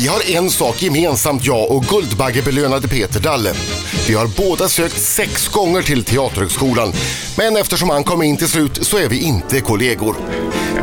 Vi har en sak gemensamt, jag och Guldbaggebelönade Peter Dalle. Vi har båda sökt sex gånger till Teaterhögskolan, men eftersom han kom in till slut så är vi inte kollegor.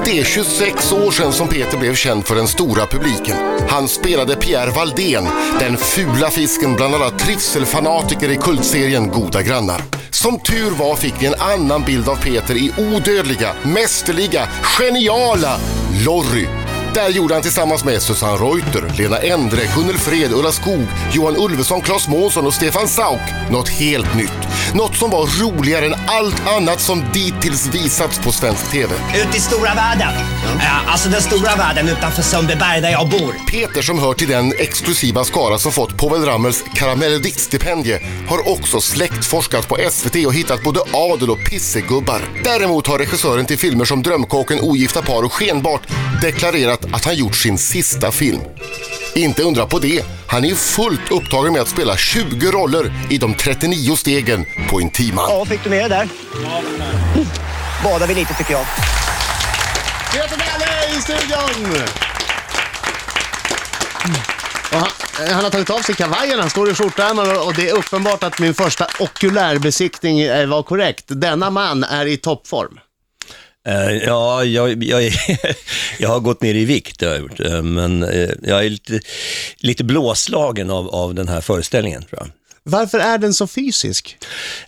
Det är 26 år sedan som Peter blev känd för den stora publiken. Han spelade Pierre Valdén, den fula fisken bland alla trivselfanatiker i kultserien Goda grannar. Som tur var fick vi en annan bild av Peter i odödliga, mästerliga, geniala Lorry. Där gjorde han tillsammans med Susanne Reuter, Lena Endre, Gunnel Fred, Ulla Skog, Johan Ulveson, Claes Månsson och Stefan Sauk något helt nytt. Något som var roligare än allt annat som dittills visats på svensk TV. Ut i stora världen. Ja, alltså den stora världen utanför Sundbyberg där jag bor. Peter som hör till den exklusiva skara som fått Povel Ramels karamelldiktstipendie har också släktforskat på SVT och hittat både adel och pissegubbar. Däremot har regissören till filmer som Drömkåken, Ogifta par och Skenbart deklarerat att han gjort sin sista film. Inte undra på det, han är fullt upptagen med att spela 20 roller i de 39 stegen på Intiman. Ja, fick du med det där? Badar vi lite tycker jag. Peter Dalle i studion! Han, eh, han har tagit av sig kavajen, han står i skjortärmar och- och det är uppenbart att min första okulärbesiktning eh, var korrekt. Denna man är i toppform. Eh, ja, jag, jag, är, jag har gått ner i vikt, har jag gjort. Eh, men eh, jag är lite, lite blåslagen av, av den här föreställningen, tror jag. Varför är den så fysisk?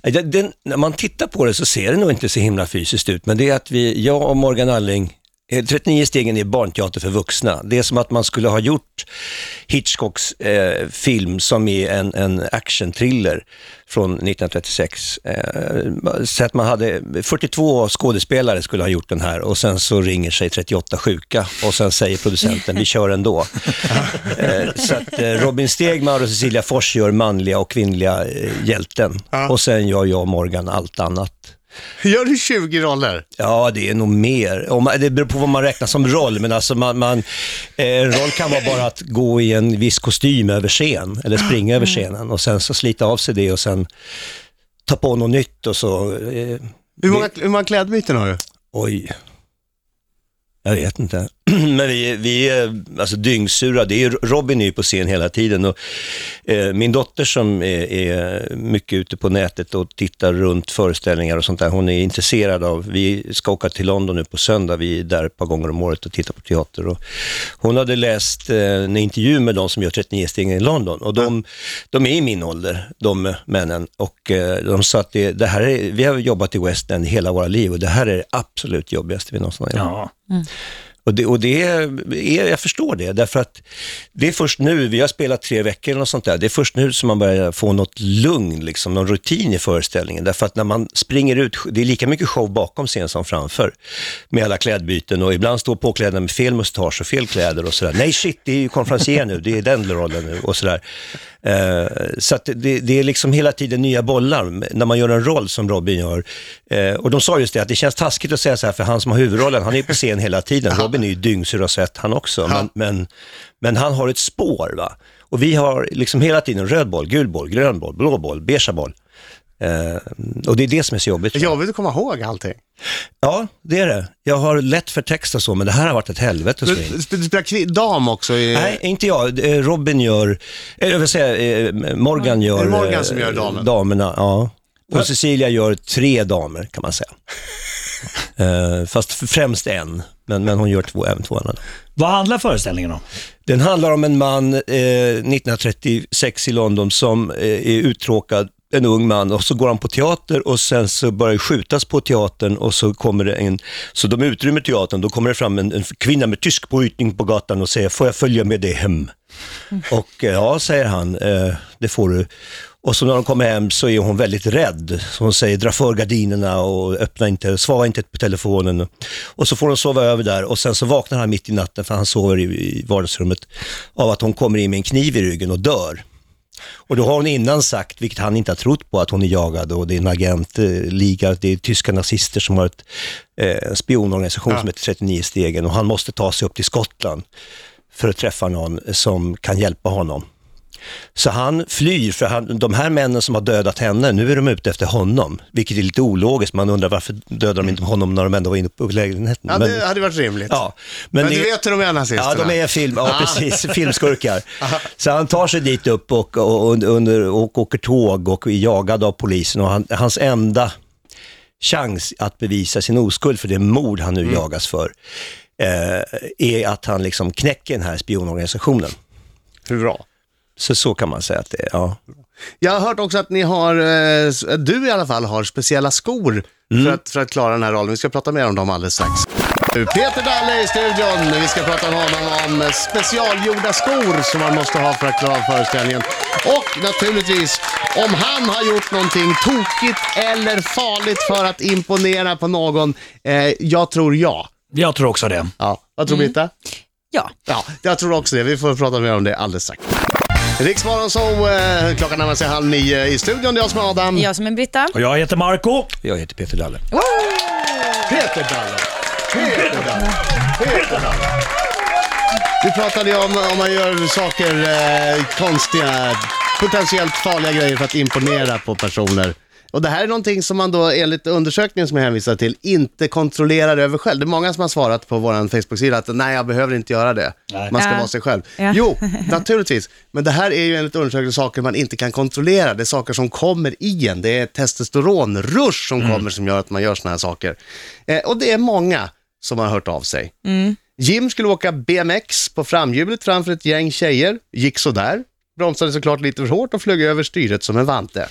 Den, den, när man tittar på det så ser det nog inte så himla fysiskt ut, men det är att vi, jag och Morgan Alling, 39 stegen är barnteater för vuxna. Det är som att man skulle ha gjort Hitchcocks eh, film som är en, en action-thriller från 1936. Eh, så att man hade, 42 skådespelare skulle ha gjort den här och sen så ringer sig 38 sjuka och sen säger producenten, vi kör ändå. eh, så att eh, Robin Stegmar och Cecilia Fors gör manliga och kvinnliga eh, hjälten och sen gör jag och Morgan allt annat. Gör du 20 roller? Ja, det är nog mer. Om det beror på vad man räknar som roll, men alltså man, man, eh, en roll kan vara bara att gå i en viss kostym över scen, eller springa över scenen och sen så slita av sig det och sen ta på något nytt och så, eh, Hur många, hur många klädbyten har du? oj. Jag vet inte. Men vi, vi är alltså dyngsura. Det är, Robin är ju på scen hela tiden och eh, min dotter som är, är mycket ute på nätet och tittar runt föreställningar och sånt där, hon är intresserad av, vi ska åka till London nu på söndag, vi är där ett par gånger om året och tittar på teater. Och hon hade läst eh, en intervju med de som gör 39 steg i London och de, de är i min ålder, de männen. Och eh, de sa att det, det här är, vi har jobbat i West End hela våra liv och det här är det absolut jobbigaste vi någonsin har gjort. Ja. Och det, och det är, jag förstår det, därför att det är först nu, vi har spelat tre veckor eller något sånt där, det är först nu som man börjar få något lugn, liksom, någon rutin i föreställningen. Därför att när man springer ut, det är lika mycket show bakom scen som framför, med alla klädbyten och ibland står påklädda med fel mustasch och fel kläder och sådär. Nej shit, det är ju konferencier nu, det är den rollen nu och sådär. Eh, så det, det är liksom hela tiden nya bollar när man gör en roll som Robin gör. Eh, och de sa just det, att det känns taskigt att säga så här, för han som har huvudrollen, han är på scen hela tiden. Robin är ju dyngsur och sett han också, men, men, men han har ett spår. va. Och vi har liksom hela tiden röd boll, gul boll, grön boll, blå boll, beige boll. Eh, och det är det som är så jobbigt. Det är jobbigt att komma ihåg allting. Ja, det är det. Jag har lätt för text och så, men det här har varit ett helvete. Du, du spelar dam också i... Nej, inte jag. Eh, Robin gör, eh, jag vill säga, eh, Morgan gör... Är det Morgan som gör damen? Damerna, ja. Och Cecilia gör tre damer, kan man säga. Eh, fast främst en, men, men hon gör två, även två andra. Vad handlar föreställningen om? Den handlar om en man eh, 1936 i London som eh, är uttråkad, en ung man och så går han på teater och sen så börjar det skjutas på teatern och så kommer det en, så de utrymmer teatern, då kommer det fram en, en kvinna med tysk påyttning på gatan och säger, får jag följa med dig hem? Och eh, ja, säger han, eh, det får du. Och så när de kommer hem så är hon väldigt rädd. Så hon säger, dra för gardinerna och öppna inte, svara inte på telefonen. Och så får hon sova över där och sen så vaknar han mitt i natten, för han sover i, i vardagsrummet, av att hon kommer in med en kniv i ryggen och dör. Och då har hon innan sagt, vilket han inte har trott på, att hon är jagad och det är en agentliga, det är tyska nazister som har ett, eh, en spionorganisation som heter 39 stegen och han måste ta sig upp till Skottland för att träffa någon som kan hjälpa honom. Så han flyr, för han, de här männen som har dödat henne, nu är de ute efter honom. Vilket är lite ologiskt, man undrar varför dödade de inte honom när de ändå var inne på lägenheten. Ja, Men- det hade varit rimligt. Ja, Men, det- du vet hur de är nazisterna? Ja, de är film, ja, Ah. precis, filmskurkar. Så han tar sig dit upp och, och, och, under, och åker tåg och är jagad av polisen. Och han, hans enda chans att bevisa sin oskuld för det mord han nu Mm. jagas för, eh, är att han liksom knäcker den här spionorganisationen. Hur bra? Så så kan man säga att det är, ja. Jag har hört också att ni har, eh, du i alla fall, har speciella skor Mm. för, att, för att klara den här rollen. Vi ska prata mer om dem alldeles strax. Peter Dalle i studion. Vi ska prata med honom om specialgjorda skor som man måste ha för att klara av föreställningen. Och naturligtvis om han har gjort någonting tokigt eller farligt för att imponera på någon. Eh, jag tror ja. Jag tror också det. ja. Vad tror Britta? Ja. Ja, jag tror också det. Vi får prata mer om det alldeles strax. Riksmorgon så eh, klockan närmar sig halv nio i studion. Det är jag som är Adam. Jag som är Britta. Och jag heter Marco. Jag heter Peter Dalle. Peter Dalle. Peter Dalle. Peter Dalle. Vi pratade ju om om man gör saker eh, konstiga, potentiellt farliga grejer för att imponera på personer. Och det här är någonting som man då enligt undersökningen som jag hänvisar till inte kontrollerar över själv. Det är många som har svarat på vår Facebook-sida att nej, jag behöver inte göra det. Nej. Man ska Ja. vara sig själv. Ja. Jo, naturligtvis. Men det här är ju enligt undersökningen saker man inte kan kontrollera. Det är saker som kommer i en. Det är testosteronrush som kommer som gör att man gör såna här saker. Eh, och det är många som har hört av sig. Jim skulle åka BMX på framhjulet framför ett gäng tjejer. Gick sådär. Bromsade såklart lite för hårt och flög över styret som en vante.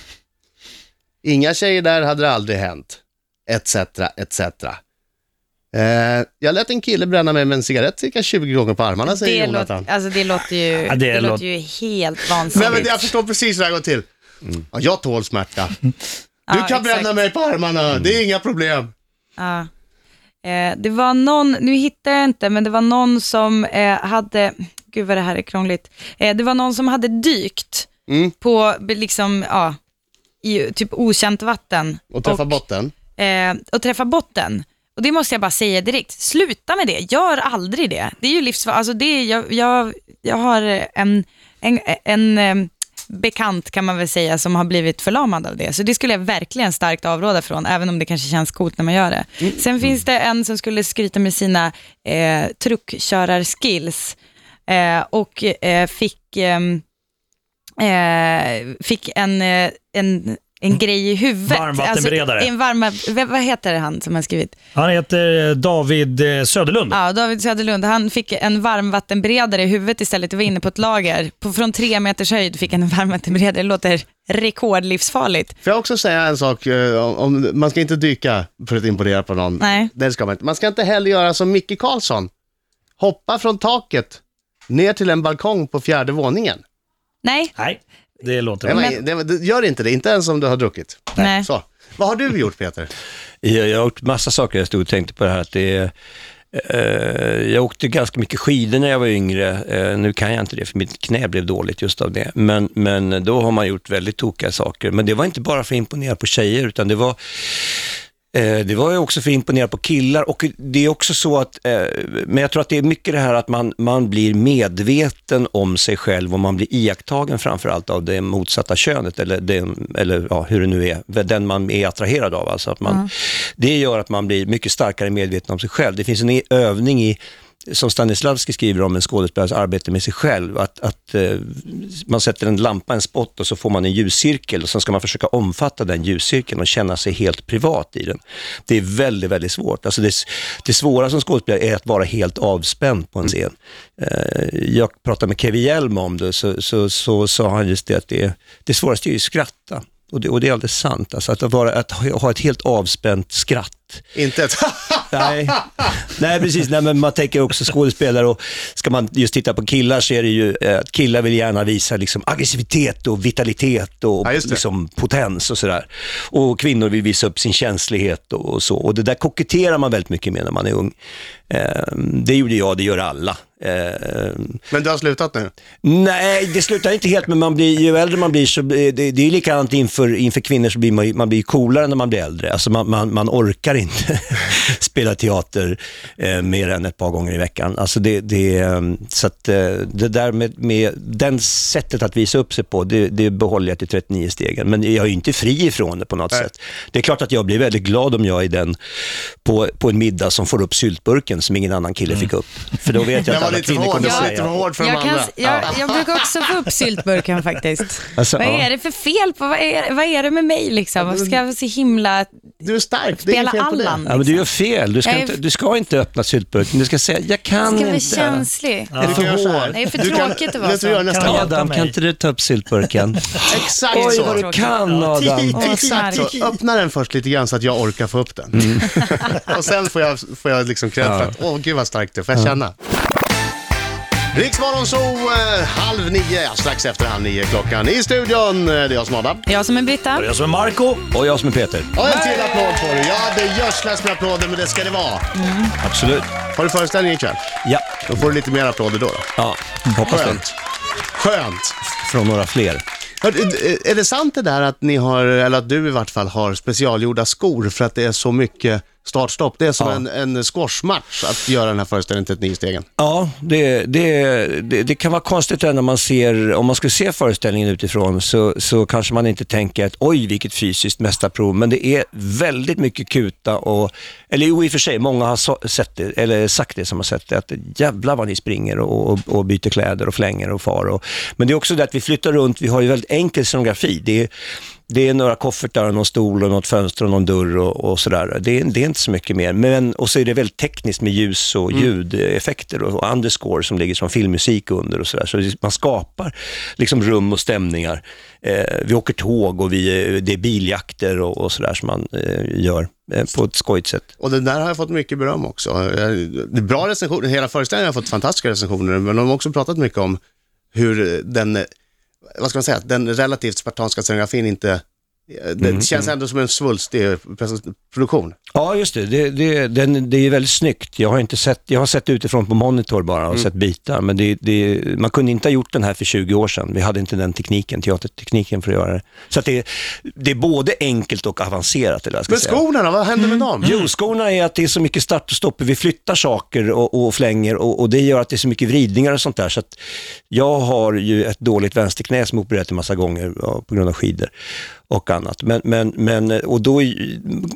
Inga tjejer där hade det aldrig hänt. Etc, etc. Eh, jag lät en kille bränna mig med en cigarett cirka 20 gånger på armarna, säger Det, Jonathan. låter, alltså det låter ju, Ja, det det låter- låter ju helt Nej, vansinnigt. men jag förstår precis hur det här går till. Ja, jag tål smärta. Du Ja, kan bränna exakt. mig på armarna, det är inga problem. Ja. Eh, det var någon, nu hittar jag inte, men det var någon som eh, hade, gud vad det här är krångligt. Eh, det var någon som hade dykt Mm. på, liksom, ja, i typ okänt vatten. Och träffa botten. eh, och träffa botten. Och det måste jag bara säga direkt, sluta med det, gör aldrig det. Det är ju livsfarligt, alltså det är, jag, jag, jag har en, en, en eh, bekant kan man väl säga som har blivit förlamad av det. Så det skulle jag verkligen starkt avråda från, även om det kanske känns coolt när man gör det. Sen finns det en som skulle skryta med sina eh, truckkörar-skills eh, och eh, fick, ehm, eh, fick en, eh, en, en grej i huvudet. Varmvattenberedare. Alltså, en varma, vad- vad heter han som har skrivit? Han heter eh, David eh, Söderlund. Ja, David Söderlund. Han fick en varmvattenberedare i huvudet istället. Det var inne på ett lager. På, från tre meters höjd fick han en varmvattenberedare. Det låter rekordlivsfarligt. Får jag också säga en sak, om, om, man ska inte dyka för att imponera på någon. Nej. Det ska man inte. Man ska inte heller göra som Micke Karlsson. Hoppa från taket ner till en balkong på fjärde våningen. Nej, Nej, det låter bra. det, gör inte det, inte ens om du har druckit. Nej. Så. Vad har du gjort Peter? Jag, jag har gjort massa saker, jag stod och tänkte på det här att det är eh, jag åkte ganska mycket skidor när jag var yngre. Eh, nu kan jag inte det för mitt knä blev dåligt just av det. Men, men då har man gjort väldigt tokiga saker. Men det var inte bara för att imponera på tjejer utan det var Det var ju också för att imponera på killar och det är också så att, eh, men jag tror att det är mycket det här att man, man blir medveten om sig själv och man blir iakttagen framförallt av det motsatta könet eller, den, eller ja, hur det nu är, den man är attraherad av. Alltså att man, Det gör att man blir mycket starkare medveten om sig själv. Det finns en övning i som Stanislavski skriver om en skådespelares arbete med sig själv, att, att eh, man sätter en lampa, en spott och så får man en ljuscirkel och sen ska man försöka omfatta den ljuscirkeln och känna sig helt privat i den. Det är väldigt, väldigt svårt. Alltså det, det svåra som skådespelare är att vara helt avspänd på en scen. Eh, jag pratade med Kevin Hjelm om det, så, så, så sa han just det att det, det svåraste är ju att skratta. Och det, och det är alldeles sant, alltså att, vara, att ha ett helt avspänt skratt inte ett Nej. Nej, precis. Nej, men man tänker också skådespelare och ska man just titta på killar så är det ju eh, att killar vill gärna visa liksom aggressivitet och vitalitet och Ja, liksom potens och sådär. Och kvinnor vill visa upp sin känslighet och, och så. Och det där koketterar man väldigt mycket med när man är ung. Eh, det gjorde jag, det gör alla. Eh, Men du har slutat nu? Nej, det slutar inte helt, men man blir, ju äldre man blir så det, det är likadant inför, inför kvinnor så blir man, man blir coolare när man blir äldre. Alltså man, man, man orkar inte spela teater eh, mer än ett par gånger i veckan. Alltså det, det, eh, så att, eh, det där med, med den sättet att visa upp sig på, det, det behåller jag till 39 stegen. Men jag är ju inte fri ifrån det på något Nej. sätt. Det är klart att jag blir väldigt glad om jag är den på, på en middag som får upp syltburken som ingen annan kille fick upp. För då vet jag att alla kvinnor kommer säga... lite för hård för Jag, kan, jag, jag brukar också få upp syltburken faktiskt. Alltså, vad ja. är det för fel på, vad är, vad är det med mig liksom? Varför ska jag vara så himla, Du är stark, det är fel Allan? Ja, men du gör fel. Du ska, Jag är- inte, du ska inte öppna syltburken. Du ska säga, jag kan ska vara inte. känslig. Det är för hårt. Det är för Du kan- tråkigt att vara så. Kan Adam, kan inte du ta upp syltburken? Exakt Oj, så. vad du kan Adam. Åh, Exakt så. Öppna den först lite grann så att jag orkar få upp den. och sen får jag, får jag liksom cred för att, åh gud vad starkt det är, får jag känna. Riksmorgon så eh, halv nio, ja, strax efter halv nio klockan. I studion, eh, det är jag som Adam. Jag som är Britta. Jag som är Marco. Och jag som är Peter. Och en till applåd får du. Ja, det gödslas med applåder, men det ska det vara. Absolut. Har du föreställning ikväll? Ja, Då får du lite mer applåder då. då. ja hoppas det. Skönt. Skönt. Från några fler. Hör, är- Är det sant det där att ni har, eller att du i vart fall har specialgjorda skor för att det är så mycket startstopp? Det är som Ja. en, en squashmatch att göra den här föreställningen till ett nio-stegen. Ja, det, det, det, det kan vara konstigt när man ser, om man skulle se föreställningen utifrån så, så kanske man inte tänker att oj vilket fysiskt mästarprov, men det är väldigt mycket kuta och, eller jo i och för sig, många har sett det, eller sagt det som har sett det, att jävlar vad ni springer och, och, och byter kläder och flänger och far. Och, men det är också det att vi flyttar runt, vi har ju väldigt enkel scenografi. Det är, det är några koffertar, och någon stol och något fönster och någon dörr och, och sådär. Det, är- det är inte så mycket mer. Men, och så är det väldigt tekniskt med ljus och ljudeffekter och, och underscore som ligger som filmmusik under och sådär. Så man skapar liksom rum och stämningar. Eh, vi åker tåg och vi, det är biljakter och, och sådär som man eh, gör eh, på ett skojigt sätt. Och den där har jag fått mycket beröm också. Eh, Det är bra recensioner, hela föreställningen har fått fantastiska recensioner, men de har också pratat mycket om hur den, vad ska man säga, den relativt spartanska scenografin inte, det känns ändå som en svulstig produktion. Ja, just det. Det, det, den, det är väldigt snyggt. Jag har, inte sett, jag har sett utifrån på monitor bara och sett bitar, men det, det, man kunde inte ha gjort den här för 20 år sedan. Vi hade inte den tekniken, teatertekniken för att göra det. Så att det, det är både enkelt och avancerat. Vad jag ska Men säga. skorna då, vad händer med dem? Jo, skorna är att det är så mycket start och stopp. Vi flyttar saker och, och flänger och, och det gör att det är så mycket vridningar och sånt där. Så jag har ju ett dåligt vänsterknä som opererat en massa gånger på grund av skidor och annat. Men, men, men och då,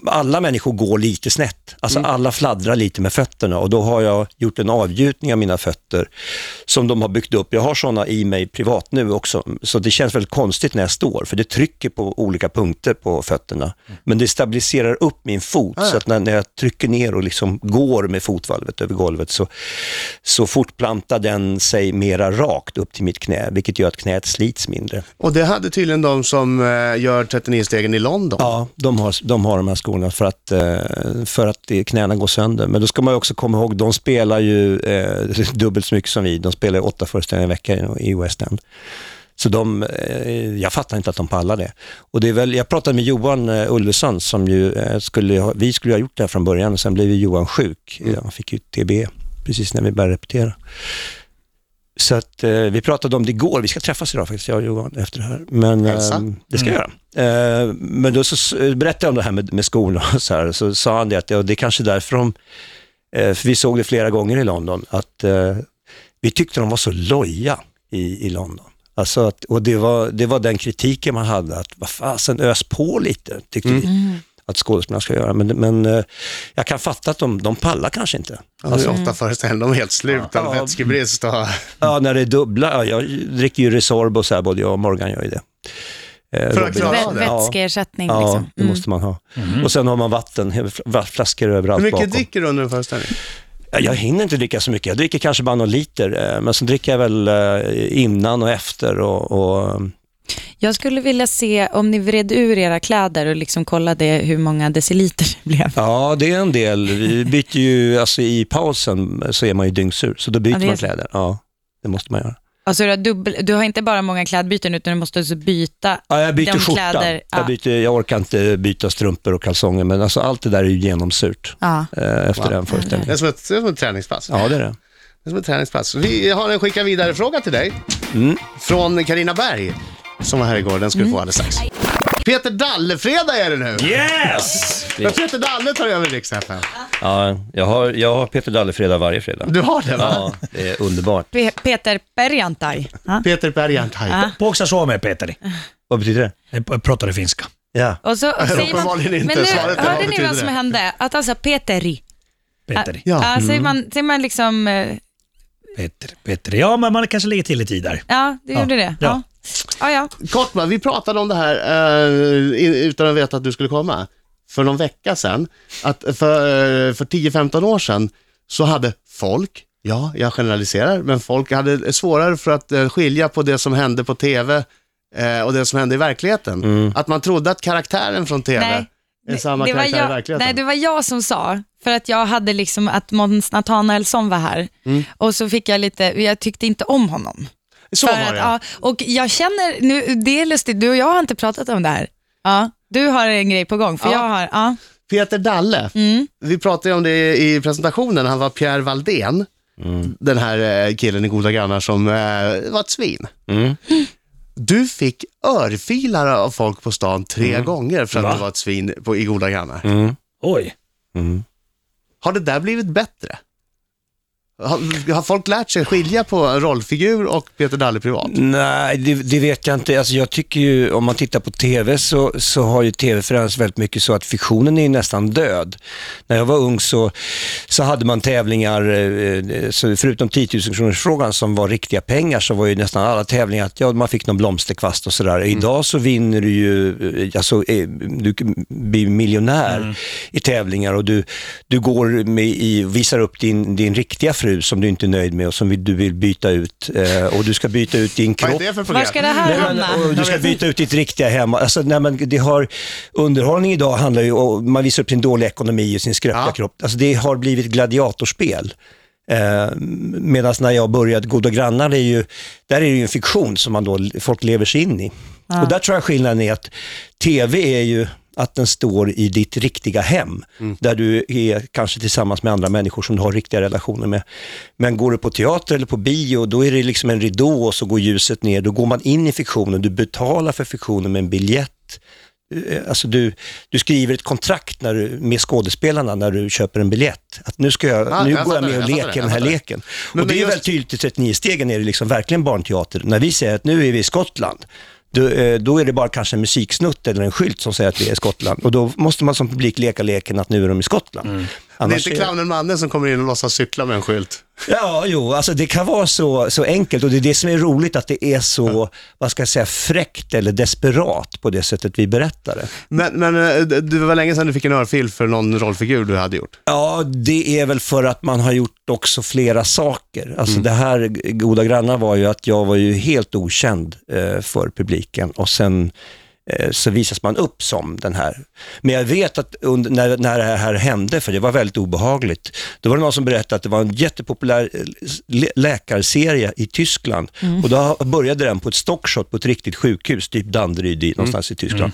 alla människor går lite snett. Alltså alla fladdrar lite med fötterna och då har jag gjort en avgjutning av mina fötter som de har byggt upp. Jag har sådana i mig privat nu också, så det känns väldigt konstigt när jag står, för det trycker på olika punkter på fötterna. Men det stabiliserar upp min fot, så att när, när jag trycker ner och liksom går med fotvalvet över golvet så, så fortplantar den sig mera rakt upp till mitt knä, vilket gör att knät slits mindre. Och det hade tydligen de som eh, gör 39-stegen i London. Ja, de har, de har de här skorna för att, eh, för att knäna går sönder. Men då ska man också komma ihåg, de spelar ju eh, dubbelt så mycket som vi. De spelar åtta föreställningar i veckan i West End. Så de, eh, jag fattar inte att de pallar det. Och det är väl, jag pratade med Johan eh, Ulveson som ju skulle vi skulle ha gjort det här från början och sen blev ju Johan sjuk. Han fick ju TB precis när vi började repetera. Så att eh, vi pratade om det igår, vi ska träffas idag faktiskt, jag och Johan, efter det här. Men eh, det ska jag göra. Eh, men då så s- berättade jag om det här med, med skolor och så här, så sa han det att ja, det är kanske därför de, eh, för vi såg det flera gånger i London, att eh, vi tyckte de var så loja i, i London. Alltså att, och det var, det var den kritiken man hade, att vad fasen, ös på lite, tyckte vi att skådespelarna ska göra. Men, men eh, jag kan fatta att de, de pallar kanske inte. Ja, är åtta föreställningar, de är helt slut av Ja. vätskebrist och... Ja, när det är dubbla, ja, jag dricker ju Resorb och så här, både jag och Morgan gör ju det. Eh, För att klara av det. Vätskeersättning Ja, liksom. det måste man ha. Och sen har man vatten, fl- flaskor överallt Hur mycket bakom. dricker du under en föreställning? Ja, Jag hinner inte dricka så mycket. Jag dricker kanske bara någon liter, eh, men så dricker jag väl innan och efter. Och, och, Jag skulle vilja se om ni vred ur era kläder och liksom kollade hur många deciliter det blev. ja, det är en del. Vi byter ju, alltså i pausen så är man ju dyngsur, så då byter Ja, man kläder. Ja, det måste man göra. Alltså du har, dubbel, du har inte bara många klädbyten utan du måste också byta Ja, jag byter de skjorta. kläder. Ja. Jag, byter, jag orkar inte byta strumpor och kalsonger, men alltså allt det där är ju genomsurt Ja. eh, efter den Det är föreställningen. som ett, det är som ett träningspass. Ja, det är det. Det är som ett träningspass. Vi har en skicka vidare-fråga till dig. Mm. Från Karina Berg, som var här igår. Den ska du få alldeles strax. Peter Dalle-fredag är det nu. Yes! Men Peter Dalle tar över riks FM. Ja, jag har, jag har Peter Dalle-fredag varje fredag. Du har det va? Ja, det är underbart. Pe- Peter Perjantai. Ja. Peter Bergantaj. Ja. Påksa Suomea, Petteri. Vad betyder det? Jag pratar finska. Ja. Och så säger man, Uppenbarligen inte. men nu, Svaret är, vad hörde ni betyder vad som det? hände? Att alltså Peteri. Petteri. Ja. Ja, säger, man, säger man liksom, eh, Petter, Petteri. Ja, men man kanske lägger till lite i där. ja, det Ja. gjorde det. Ja. Ja, ja. Kort bara, vi pratade om det här eh, utan att veta att du skulle komma. För någon vecka sedan, att för, eh, för 10-15 år sedan så hade folk, ja, jag generaliserar, men folk hade svårare för att eh, skilja på det som hände på tv eh, och det som hände i verkligheten. Att man trodde att karaktären från tv Nej. är samma det var karaktär jag, i verkligheten. Nej, det var jag som sa, för att jag hade liksom att Måns Nathanaelsson var här. Mm. Och så fick jag lite, jag tyckte inte om honom. Så för var att, det. ja, och jag känner, nu, det är lustigt, du och jag har inte pratat om det här. Ja, du har en grej på gång, för Ja. jag har, ja. Peter Dalle, Mm. vi pratade om det i presentationen, han var Pierre Valdén. Den här eh, killen i Goda Grannar som eh, var ett svin. Mm. Du fick örfilar av folk på stan tre Mm. gånger för att Va? du var ett svin på, i Goda Grannar. Oj. Har det där blivit bättre? Har, har folk lärt sig skilja på rollfigur och Peter Dalle privat? Nej, det, det vet jag inte. Alltså jag tycker ju, om man tittar på tv så, så har ju tv förändrats väldigt mycket så att fiktionen är nästan död. När jag var ung så, så hade man tävlingar, eh, så förutom 10 000 kronors frågan som var riktiga pengar så var ju nästan alla tävlingar att ja, man fick någon blomsterkvast och sådär. Idag så vinner du ju, eh, alltså, eh, du blir miljonär i tävlingar och du, du går med i, visar upp din, din riktiga fru som du inte är nöjd med och som du vill byta ut. Eh, och du ska byta ut din Vad kropp. är det för program? Var ska det här Nej, men, och du ska byta ut ditt riktiga hem. Alltså, nej, men det har, underhållning idag handlar ju om, man visar upp sin dåliga ekonomi och sin skröpliga Ja. kropp. Alltså, det har blivit gladiatorspel. Eh, Medan när jag började Goda grannar, är ju, där är det ju en fiktion som man då, folk lever sig in i. Och där tror jag skillnaden är att tv är ju att den står i ditt riktiga hem, där du är kanske tillsammans med andra människor som du har riktiga relationer med. Men går du på teater eller på bio, då är det liksom en ridå och så går ljuset ner. Då går man in i fiktionen, du betalar för fiktionen med en biljett. Eh, Alltså du, du skriver ett kontrakt när du, med skådespelarna när du köper en biljett. Att nu, ska jag, Ja, nu jag går jag med och jag leker det, den här det. leken. Men- och det men är just- väldigt tydligt i 39-stegen är det liksom verkligen barnteater. När vi säger att nu är vi i Skottland, då, eh, då är det bara kanske en musiksnutt eller en skylt som säger att vi är i Skottland. Och då måste man som publik leka leken att nu är de i Skottland. Mm. Det är Annars inte clownen Manne som kommer in och låtsas cykla med en skylt. Ja, jo, alltså det kan vara så, så enkelt och det är det som är roligt att det är så, vad ska jag säga, fräckt eller desperat på det sättet vi berättar det. Men, men eh, det var länge sedan du fick en örfil för någon rollfigur du hade gjort. Ja, det är väl för att man har gjort också flera saker. Alltså det här Goda grannar var ju att jag var ju helt okänd eh, för publiken och sen så visas man upp som den här. Men jag vet att under, när, när det här hände, för det var väldigt obehagligt, då var det någon som berättade att det var en jättepopulär eh, lä- läkarserie i Tyskland och då började den på ett stockshot på ett riktigt sjukhus, typ Danderyd i- någonstans i Tyskland.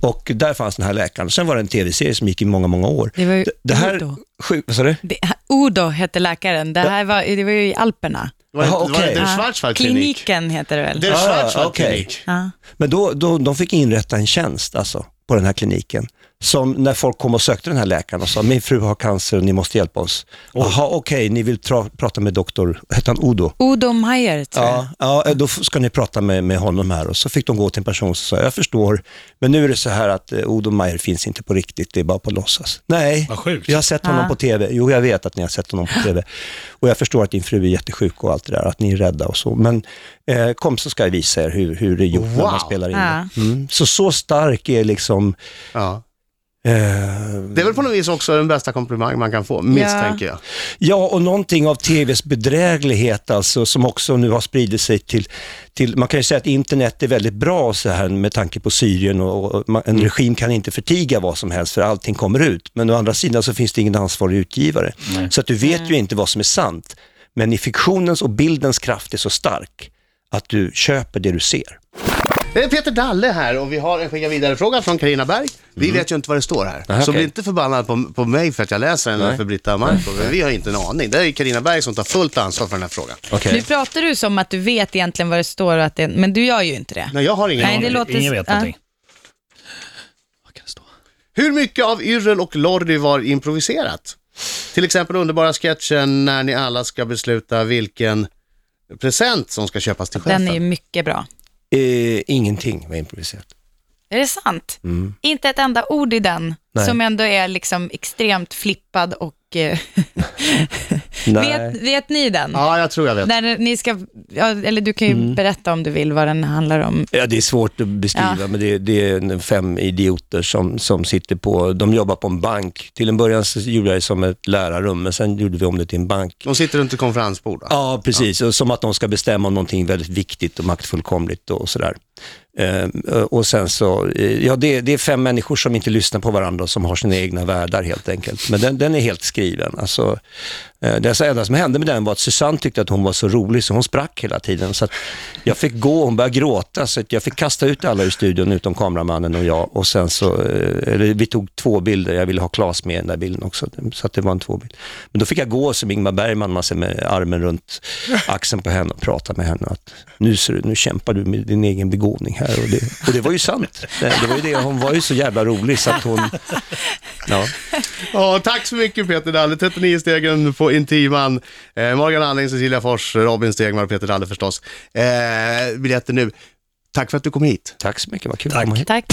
Och där fanns den här läkaren. Sen var det en tv-serie som gick i många, många år. Det var ju det här, Udo. sjuk, vad sa du? Det, Udo hette läkaren. Det här var, det var ju i Alperna. Var det, Jaha, inte- var det Ja. Schwarzwaldklinik? Kliniken heter det väl? Det är Ah, Schwarzwaldklinik. Ja. Men då, då, de fick inrätta en tjänst alltså, på den här kliniken. Som när folk kom och sökte den här läkaren och sa, min fru har cancer och ni måste hjälpa oss. Jaha, okej, ni vill tra- prata med doktor, hette han Odo? Udo Meyer tror jag. Ja, ja, då ska ni prata med, med honom här. Och så fick de gå till en person som sa, jag förstår, men nu är det så här att eh, Odo Meyer finns inte på riktigt, det är bara på låtsas. Nej, jag har sett honom Ja. på TV. Jo, jag vet att ni har sett honom på TV. Och jag förstår att din fru är jättesjuk och allt det där, att ni är rädda och så. Men eh, kom så ska jag visa er hur, hur det är gjort när Wow. man spelar in Ja. det. Mm. Så så stark är liksom... Ja. Eh, Det är väl på något vis också den bästa komplimang man kan få, misstänker jag. Ja, och någonting av tvs bedräglighet alltså, som också nu har spridit sig till, till, man kan ju säga att internet är väldigt bra så här med tanke på Syrien och, och man, en regim kan inte förtiga vad som helst för allting kommer ut. Men å andra sidan så finns det ingen ansvarig utgivare. Så att du vet ju inte vad som är sant. Men i fiktionens och bildens kraft är så stark att du köper det du ser. Det är Peter Dalle här och vi har en skicka vidare-fråga från Carina Berg. Vi vet ju inte vad det står här. Nej, Så okej. bli inte förbannad på, på mig för att jag läser den Nej. för Britta Marco. Men vi har inte en aning. Det är Carina Berg som tar fullt ansvar för den här frågan. Okej. Nu pratar du som att du vet egentligen vad det står, och att det, men du gör ju inte det. Nej, jag har ingen Nej, aning. det låter... Ingen vet ja. någonting. Vad kan det stå? Hur mycket av Yrrol och Lordi var improviserat? Till exempel underbara sketchen när ni alla ska besluta vilken present som ska köpas till chefen. Den är ju mycket bra. Eh, ingenting var improviserat. Är det sant? Inte ett enda ord i den Nej. som ändå är liksom extremt flippad och... eh, vet, vet ni den? Ja, jag tror jag vet. När ni ska, ja, eller du kan ju berätta om du vill vad den handlar om. Ja, det är svårt att beskriva, Ja. men det, det är fem idioter som, som sitter på, de jobbar på en bank. Till en början så gjorde jag det som ett lärarrum, men sen gjorde vi om det till en bank. De sitter runt ett konferensbord. Ja, precis. Och som att de ska bestämma om någonting väldigt viktigt och maktfullkomligt och sådär. Eh, eh, och sen så, eh, ja det, det är fem människor som inte lyssnar på varandra och som har sina egna världar helt enkelt. Men den, den är helt skriven. Alltså, eh, det enda som hände med den var att Susanne tyckte att hon var så rolig så hon sprack hela tiden. Så att jag fick gå, hon började gråta så att jag fick kasta ut alla ur studion utom kameramannen och jag. Och sen så, eh, eller vi tog två bilder, jag ville ha Claes med i den där bilden också. Så att det var en tvåbild. Men då fick jag gå som Ingmar Bergman, man ser med armen runt axeln på henne och prata med henne. Att nu, ser du, nu kämpar du med din egen begåvning här. Och det, och det var ju sant. Det, det var ju det, hon var ju så jävla rolig så att hon... Ja. Ja, tack så mycket Peter Dalle. 39 stegen på Intiman. Eh, Morgan Alling, Cecilia Fors, Robin Stegmar och Peter Dalle förstås. Eh, biljetter nu. Tack för att du kom hit. Tack så mycket, vad kul Tack. att komma hit. Tack.